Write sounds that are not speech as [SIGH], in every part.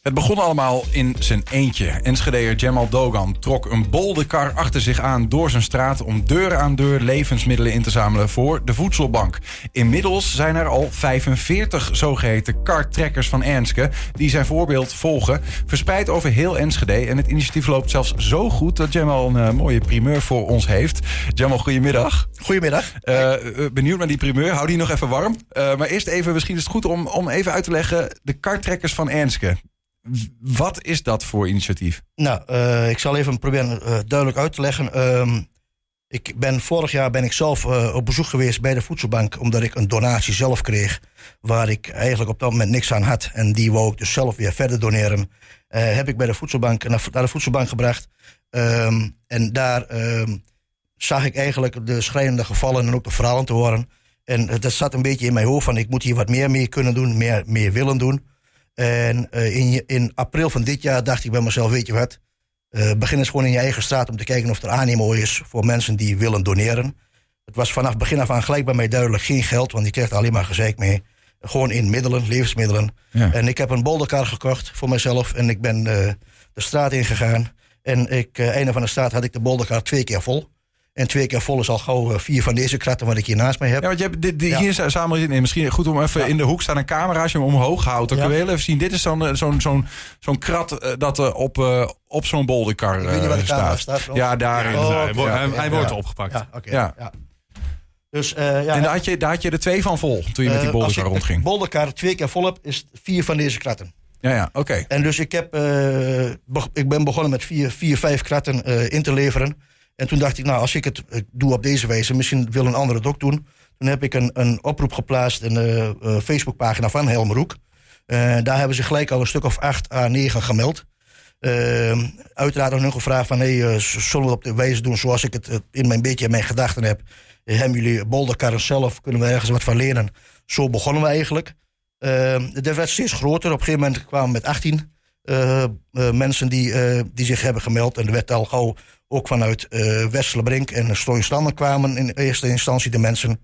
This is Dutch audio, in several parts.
Het begon allemaal in zijn eentje. Enschedeer Jamal Dogan trok een bolde achter zich aan door zijn straat om deur aan deur levensmiddelen in te zamelen voor de voedselbank. Inmiddels zijn er al 45 zogeheten kartrekkers van Ernske die zijn voorbeeld volgen, verspreid over heel Enschede. En het initiatief loopt zelfs zo goed dat Jamal een uh, mooie primeur voor ons heeft. Jamal, goedemiddag. Goedemiddag. Uh, benieuwd naar die primeur. Hou die nog even warm. Uh, maar eerst even, misschien is het goed om, om even uit te leggen de kartrekkers van Ernske. Wat is dat voor initiatief? Nou, uh, ik zal even proberen uh, duidelijk uit te leggen. Um, ik ben, vorig jaar ben ik zelf uh, op bezoek geweest bij de voedselbank... omdat ik een donatie zelf kreeg... waar ik eigenlijk op dat moment niks aan had. En die wou ik dus zelf weer verder doneren. heb ik bij de voedselbank, naar, naar de voedselbank gebracht. Um, en daar um, zag ik eigenlijk de schrijnende gevallen... en ook de verhalen te horen. En dat zat een beetje in mijn hoofd van... ik moet hier wat meer mee kunnen doen, meer, meer willen doen... En uh, in, in, april van dit jaar dacht ik bij mezelf, weet je wat, uh, begin eens gewoon in je eigen straat om te kijken of er animo is voor mensen die willen doneren. Het was vanaf begin af aan gelijk bij mij duidelijk geen geld, want je krijgt alleen maar gezeik mee. Gewoon in middelen, levensmiddelen. Ja. En ik heb een bolderkar gekocht voor mezelf en ik ben uh, de straat ingegaan. En ik, einde van de straat had ik de bolderkar twee keer vol. En twee keer vol is al gauw vier van deze kratten wat ik hier naast mij heb. Ja, want je hebt dit, dit, hier samen in. Misschien goed om even ja. in de hoek staan een camera als je hem omhoog houdt. Dan ja. kun je even zien. Dit is zo'n zo'n zo'n zo'n krat uh, dat op, op zo'n bolderkar staat. staat ja, daarin. Oh, okay. hij, hij, hij wordt opgepakt. Ja, okay. ja. Dus, ja, en daar had, je, daar had je er twee van vol toen je met die bolderkar rondging. Als ik de twee keer vol heb, is vier van deze kratten. Ja, ja, oké. Okay. En dus ik, heb, ik ben begonnen met vier, vier vijf kratten in te leveren. En toen dacht ik, nou, als ik het ik doe op deze wijze, misschien wil een andere het doen. Toen heb ik een, een oproep geplaatst in de uh, Facebookpagina van Helmerhoek. Uh, daar hebben ze gelijk al een stuk of acht à negen gemeld. Uiteraard aan hun gevraagd van, uh, zullen we het op de wijze doen zoals ik het in mijn beetje in mijn gedachten heb. hebben jullie bolderkarren zelf, kunnen we ergens wat van leren? Zo begonnen we eigenlijk. Het werd steeds groter. Op een gegeven moment kwamen we met 18 mensen die, die zich hebben gemeld. En er werd al gauw ook vanuit uh, Westerlebrink en Strooienstanden kwamen in eerste instantie de mensen.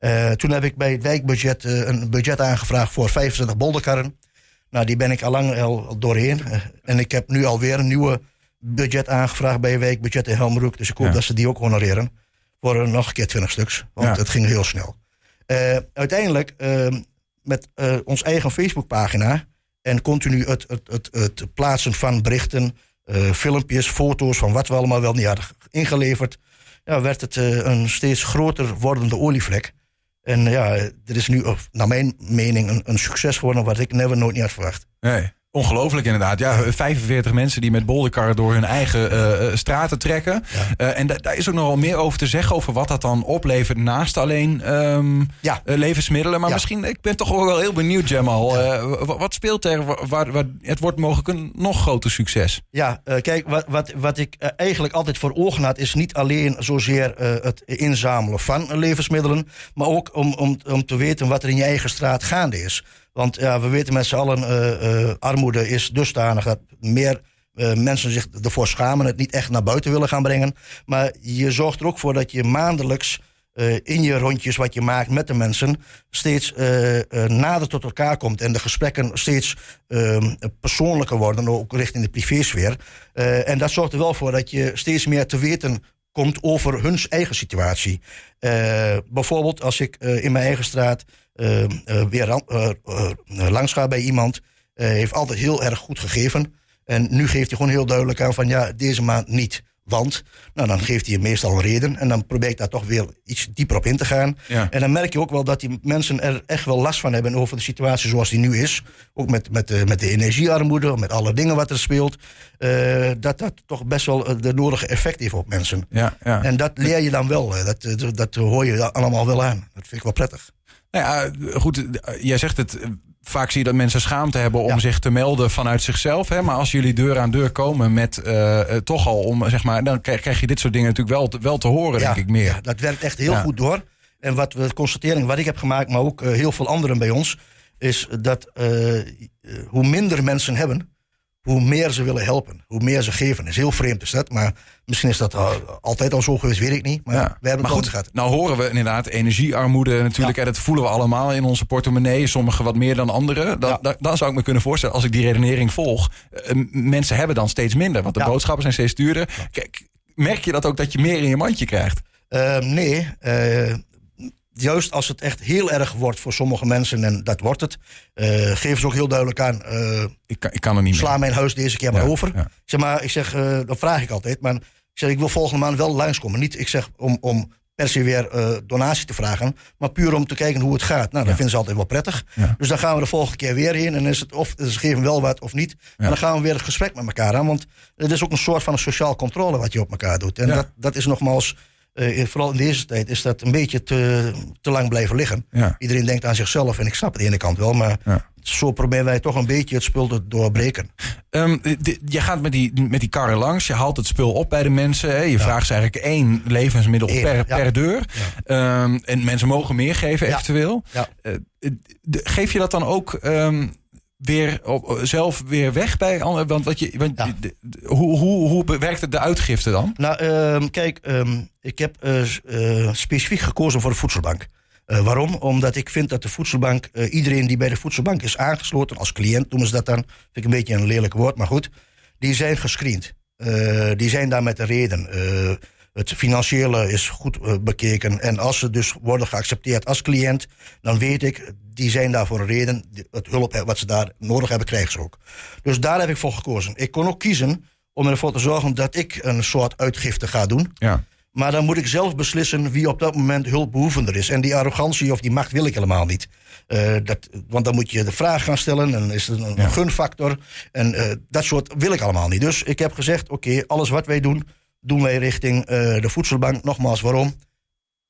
Uh, toen heb ik bij het wijkbudget uh, een budget aangevraagd voor 25 bolderkarren. Nou, die ben ik al lang al doorheen. en ik heb nu alweer een nieuwe budget aangevraagd bij wijkbudget in Helmroek. Dus ik hoop ja. dat ze die ook honoreren. Voor nog een keer 20 stuks. Want ja. het ging heel snel. uiteindelijk, met ons eigen Facebookpagina en continu het, het, het, het plaatsen van berichten uh, filmpjes, foto's van wat we allemaal wel niet hadden ingeleverd, ja, werd het uh, een steeds groter wordende olievlek. En ja, dit is nu, naar mijn mening, een, een succes geworden wat ik never nooit niet had verwacht. Nee. Ongelooflijk inderdaad. Ja, 45 mensen die met bolderkarren door hun eigen uh, straten trekken. Ja. Uh, en da daar is ook nogal meer over te zeggen over wat dat dan oplevert naast alleen um, ja. levensmiddelen. Maar ja. misschien, ik ben toch wel heel benieuwd, Jamal. wat speelt er waar, waar, het wordt mogelijk een nog groter succes? Ja, kijk, wat, wat, wat ik eigenlijk altijd voor ogen had, is niet alleen zozeer het inzamelen van levensmiddelen, maar ook om, om, om te weten wat er in je eigen straat gaande is. Want ja, we weten met z'n allen, uh, uh, armoede is dusdanig dat meer uh, mensen zich ervoor schamen, het niet echt naar buiten willen gaan brengen. Maar je zorgt er ook voor dat je maandelijks in je rondjes wat je maakt met de mensen steeds nader tot elkaar komt. En de gesprekken steeds ehm, persoonlijker worden, ook richting de privésfeer. en dat zorgt er wel voor dat je steeds meer te weten komt over hun eigen situatie. bijvoorbeeld als ik in mijn eigen straat uh, weer langs gaat bij iemand. heeft altijd heel erg goed gegeven. En nu geeft hij gewoon heel duidelijk aan van ja, deze maand niet. Want, nou dan geeft hij meestal een reden. En dan probeer ik daar toch weer iets dieper op in te gaan. Ja. En dan merk je ook wel dat die mensen er echt wel last van hebben over de situatie zoals die nu is. Ook met, met, de, met de energiearmoede, met alle dingen wat er speelt. Uh, dat dat toch best wel de nodige effect heeft op mensen. Ja, ja. En dat leer je dan wel. Dat, dat hoor je allemaal wel aan. Dat vind ik wel prettig. Nou ja, goed, jij zegt het. Vaak zie je dat mensen schaamte hebben om ja. zich te melden vanuit zichzelf. Hè? Maar als jullie deur aan deur komen met uh, toch al om, zeg maar, dan krijg je dit soort dingen natuurlijk wel te, wel te horen, ja, denk ik meer. Ja, dat werkt echt heel goed door. En wat we constatering, wat ik heb gemaakt, maar ook uh, heel veel anderen bij ons, is dat uh, hoe minder mensen hebben, hoe meer ze willen helpen, hoe meer ze geven. Is heel vreemd is dat, maar misschien is dat altijd al zo geweest, weet ik niet. Maar ja. we hebben maar goed, gehad. Nou horen we inderdaad energiearmoede natuurlijk. En dat voelen we allemaal in onze portemonnee. Sommigen wat meer dan anderen. Dan, dan, zou ik me kunnen voorstellen, als ik die redenering volg. Uh, mensen hebben dan steeds minder, want de boodschappen zijn steeds duurder. Kijk, merk je dat ook dat je meer in je mandje krijgt? Uh, nee, uh, juist als het echt heel erg wordt voor sommige mensen, en dat wordt het, uh, geven ze ook heel duidelijk aan. Uh, ik, kan, ik kan er niet sla mijn huis deze keer maar over. Ja. Zeg maar, ik zeg, uh, dat vraag ik altijd. Maar ik zeg, ik wil volgende maand wel langskomen. Niet, ik zeg, om, om per se weer donatie te vragen, maar puur om te kijken hoe het gaat. Nou, dat vinden ze altijd wel prettig. Dus dan gaan we de volgende keer weer heen. En is het of ze geven wel wat of niet. Maar dan gaan we weer het gesprek met elkaar aan. Want het is ook een soort van een sociaal controle wat je op elkaar doet. En dat, dat is nogmaals uh, vooral in deze tijd is dat een beetje te, te lang blijven liggen. Iedereen denkt aan zichzelf en ik snap het aan de ene kant wel, maar zo proberen wij toch een beetje het spul te doorbreken. Um, je gaat met die, met die karren langs, je haalt het spul op bij de mensen. Hè? Je vraagt ze eigenlijk één levensmiddel per, per deur. Um, en mensen mogen meer geven eventueel. Uh, geef je dat dan ook... Um, weer op, zelf weer weg bij? Want, wat je, want hoe, hoe, hoe werkt de uitgifte dan? Nou, um, kijk, um, ik heb uh, uh, specifiek gekozen voor de voedselbank. Uh, waarom? Omdat ik vind dat de voedselbank, iedereen die bij de voedselbank is aangesloten als cliënt, noemen ze dat dan, vind ik een beetje een lelijk woord, maar goed, die zijn gescreend. die zijn daar met een reden. Het financiële is goed eh, bekeken. En als ze dus worden geaccepteerd als cliënt, dan weet ik, die zijn daar voor een reden. Het hulp wat ze daar nodig hebben, krijgen ze ook. Dus daar heb ik voor gekozen. Ik kon ook kiezen om ervoor te zorgen dat ik een soort uitgifte ga doen. Ja. Maar dan moet ik zelf beslissen wie op dat moment hulpbehoevender is. En die arrogantie of die macht wil ik helemaal niet. Uh, dat, want dan moet je de vraag gaan stellen en is het een, gunfactor. En uh, dat soort wil ik allemaal niet. Dus ik heb gezegd, oké, alles wat wij doen doen wij richting uh, de voedselbank. Nogmaals, waarom?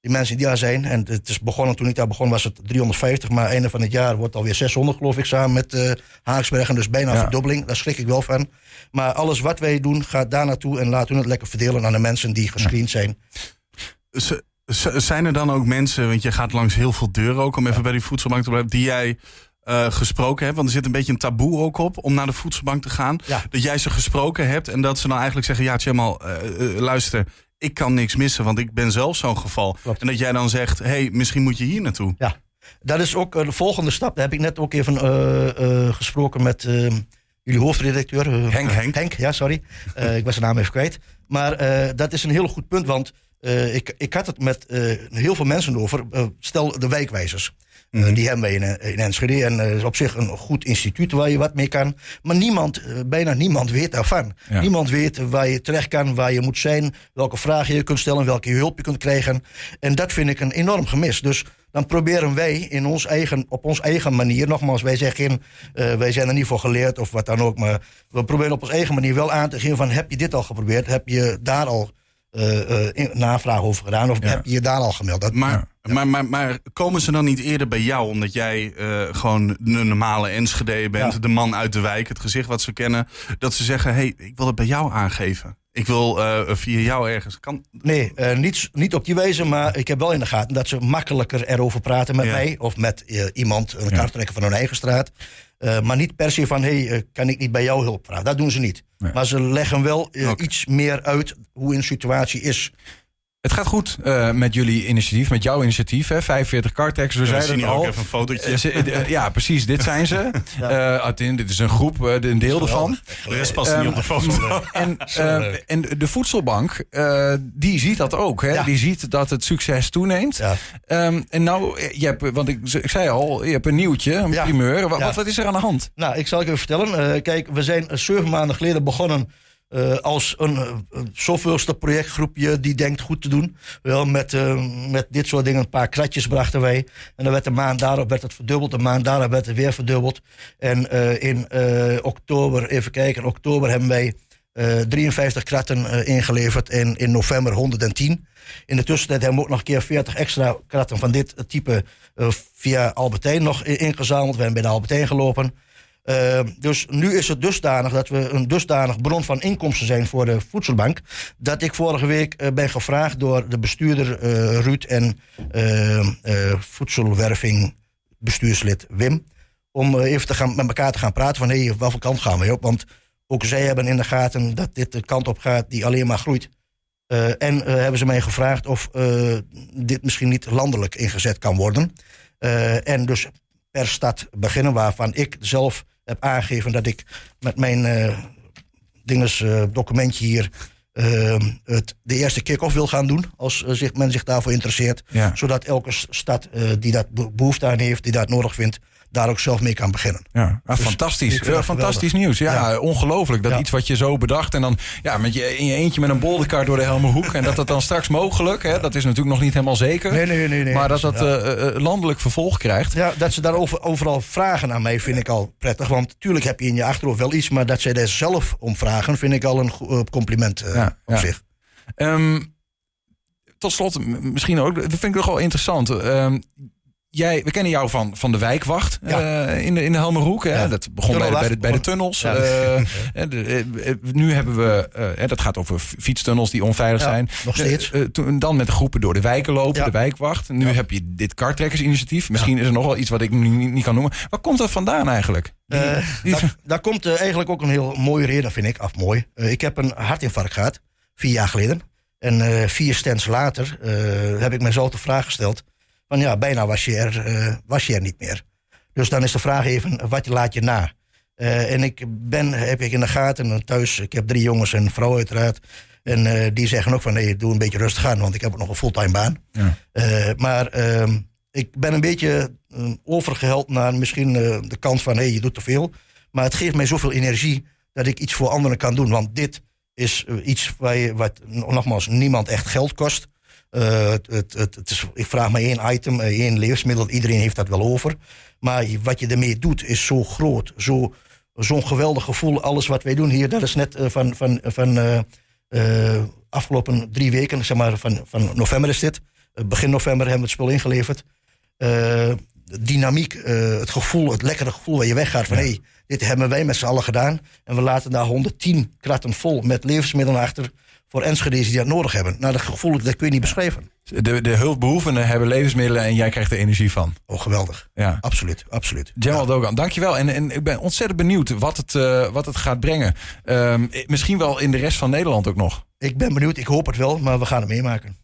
Die mensen die daar zijn, en het is begonnen, toen ik daar begon was het 350, maar einde van het jaar wordt alweer 600 geloof ik samen met uh, Haaksbergen, dus bijna een verdubbeling, daar schrik ik wel van. Maar alles wat wij doen gaat daar naartoe en laten we het lekker verdelen aan de mensen die gescreend zijn. zijn er dan ook mensen, want je gaat langs heel veel deuren ook om even bij die voedselbank te blijven, die jij uh, gesproken hebt? Want er zit een beetje een taboe ook op om naar de voedselbank te gaan. Dat jij ze gesproken hebt en dat ze dan eigenlijk zeggen: Ja, Tjemal, uh, luister, ik kan niks missen, want ik ben zelf zo'n geval. En dat jij dan zegt: hey, misschien moet je hier naartoe. Ja, dat is ook de volgende stap. Daar heb ik net ook even gesproken met jullie hoofdredacteur. Henk, Henk. Henk, ja, sorry. [LAUGHS] ik was zijn naam even kwijt. Maar dat is een heel goed punt, want. ik, ik had het met heel veel mensen over. stel de wijkwijzers. Mm die hebben wij in, in Enschede. En uh, is op zich een goed instituut waar je wat mee kan. Maar niemand, uh, bijna niemand weet daarvan. Niemand weet waar je terecht kan, waar je moet zijn, welke vragen je kunt stellen, welke hulp je kunt krijgen. En dat vind ik een enorm gemis. Dus dan proberen wij in ons eigen, op onze eigen manier, nogmaals, wij zeggen, uh, wij zijn er niet voor geleerd of wat dan ook, maar we proberen op onze eigen manier wel aan te geven van heb je dit al geprobeerd, heb je daar al navraag over gedaan? Of heb je je daar al gemeld? Dat, maar, maar, maar, maar, komen ze dan niet eerder bij jou omdat jij uh, gewoon de normale Enschede bent, de man uit de wijk, het gezicht wat ze kennen, dat ze zeggen: hey, ik wil het bij jou aangeven? Ik wil via jou ergens. Kan... Nee, niet, niet op die wijze, maar ik heb wel in de gaten dat ze makkelijker erover praten met mij of met iemand, een karttrekker van hun eigen straat. Uh, maar niet per se van, hé, hey, kan ik niet bij jou hulp vragen? Dat doen ze niet. Nee. Maar ze leggen wel uh, okay. iets meer uit hoe een situatie is. Het gaat goed uh, met jullie initiatief, met jouw initiatief. Hè? 45 Cartex, we zeiden het al. ook even een fotootje. Uh, ja, precies, dit zijn ze. [LAUGHS] ja. uh, dit is een groep, een deel ervan. De rest past um, niet op de foto. [LAUGHS] en, [LAUGHS] en de voedselbank, die ziet dat ook. Hè? Ja. Die ziet dat het succes toeneemt. Ja. Um, en nou, je hebt, want ik, ik, zei al, je hebt een nieuwtje, een primeur. Wat, wat, is er aan de hand? Nou, ik zal je even vertellen. kijk, we zijn zeven maanden geleden begonnen uh, als een, een zoveelste projectgroepje die denkt goed te doen. Wel, met, uh, met dit soort dingen, een paar kratjes brachten wij. En dan werd de maand daarop werd het verdubbeld. De maand daarop werd het weer verdubbeld. En in oktober, even kijken, in oktober hebben wij 53 kratten ingeleverd. En in november 110. In de tussentijd hebben we ook nog een keer 40 extra kratten van dit type via Albertijn nog ingezameld. We hebben bij de Albertijn gelopen. Uh, dus nu is het dusdanig dat we een dusdanig bron van inkomsten zijn voor de voedselbank. Dat ik vorige week uh, ben gevraagd door de bestuurder uh, Ruud en voedselwerving bestuurslid Wim. Om even te gaan, met elkaar te gaan praten van hé, hey, welke kant gaan we op? Want ook zij hebben in de gaten dat dit de kant op gaat die alleen maar groeit. en hebben ze mij gevraagd of dit misschien niet landelijk ingezet kan worden. en dus per stad beginnen, waarvan ik zelf heb aangegeven dat ik met mijn dinges, documentje hier Ehm, het, de eerste kick-off wil gaan doen. Als uh, zich, men zich daarvoor interesseert. Zodat elke stad uh, die dat behoefte aan heeft, die dat nodig vindt, daar ook zelf mee kan beginnen. Ja, ah, dus fantastisch. fantastisch nieuws. Ja, ongelooflijk. Dat iets wat je zo bedacht en dan ja, met je, in je eentje met een bolderkar door de Helmerhoek. en dat dat dan straks mogelijk, hè, dat is natuurlijk nog niet helemaal zeker. Nee, nee, nee. nee maar dat dat uh, landelijk vervolg krijgt. Ja, dat ze daar overal vragen aan mij vind ik al prettig. Want natuurlijk heb je in je achterhoofd wel iets, maar dat zij daar zelf om vragen, vind ik al een compliment uh, op zich. Um, tot slot, misschien ook, dat vind ik toch wel interessant. Um, Jij, we kennen jou van, van de wijkwacht uh, in, de, in de Helmerhoek. Hè? Dat begon bij de, bij, de, bij de tunnels. Uh, [LAUGHS] de, nu hebben we, uh, dat gaat over fietstunnels die onveilig zijn. Nog steeds. dan met groepen door de wijken lopen, de wijkwacht. Nu heb je dit kartrekkersinitiatief. Misschien is er nog wel iets wat ik nu niet, niet kan noemen. Waar komt dat vandaan eigenlijk? daar, daar, komt eigenlijk ook een heel mooie reden, vind ik. Af mooi. ik heb een hartinfarct gehad, vier jaar geleden. En vier stands later heb ik mezelf de vraag gesteld van ja, bijna was je er, uh, was je er niet meer. Dus dan is de vraag even, wat laat je na? Uh, en ik ben, heb ik in de gaten, thuis, ik heb drie jongens en een vrouw uiteraard. En uh, die zeggen ook van, nee, doe een beetje rustig aan, want ik heb ook nog een fulltime baan. Ja. maar ehm, ik ben een beetje overgeheld naar misschien de kant van, hé, hey, je doet te veel. Maar het geeft mij zoveel energie dat ik iets voor anderen kan doen. Want dit is iets waar je, wat nogmaals niemand echt geld kost. Uh, het, het, het, is, ik vraag maar één item, eh, één levensmiddel. Iedereen heeft dat wel over. Maar wat je ermee doet is zo groot. Zo, zo'n geweldig gevoel. Alles wat wij doen hier, dat is net uh, van, van, van uh, afgelopen drie weken. Zeg maar, van, van november is dit. begin november hebben we het spul ingeleverd. dynamiek, het gevoel, het lekkere gevoel waar je weggaat. Van hé, hey, dit hebben wij met z'n allen gedaan. En we laten daar 110 kratten vol met levensmiddelen achter voor Enschede's die dat nodig hebben. Nou, dat gevoel dat kun je niet beschrijven. De, de hulpbehoevenden hebben levensmiddelen en jij krijgt er energie van. Oh, geweldig. Ja. Absoluut, absoluut. Jamal ja. Dogan, dankjewel. En, en ik ben ontzettend benieuwd wat het, uh, wat het gaat brengen. Um, misschien wel in de rest van Nederland ook nog. Ik ben benieuwd, ik hoop het wel, maar we gaan het meemaken.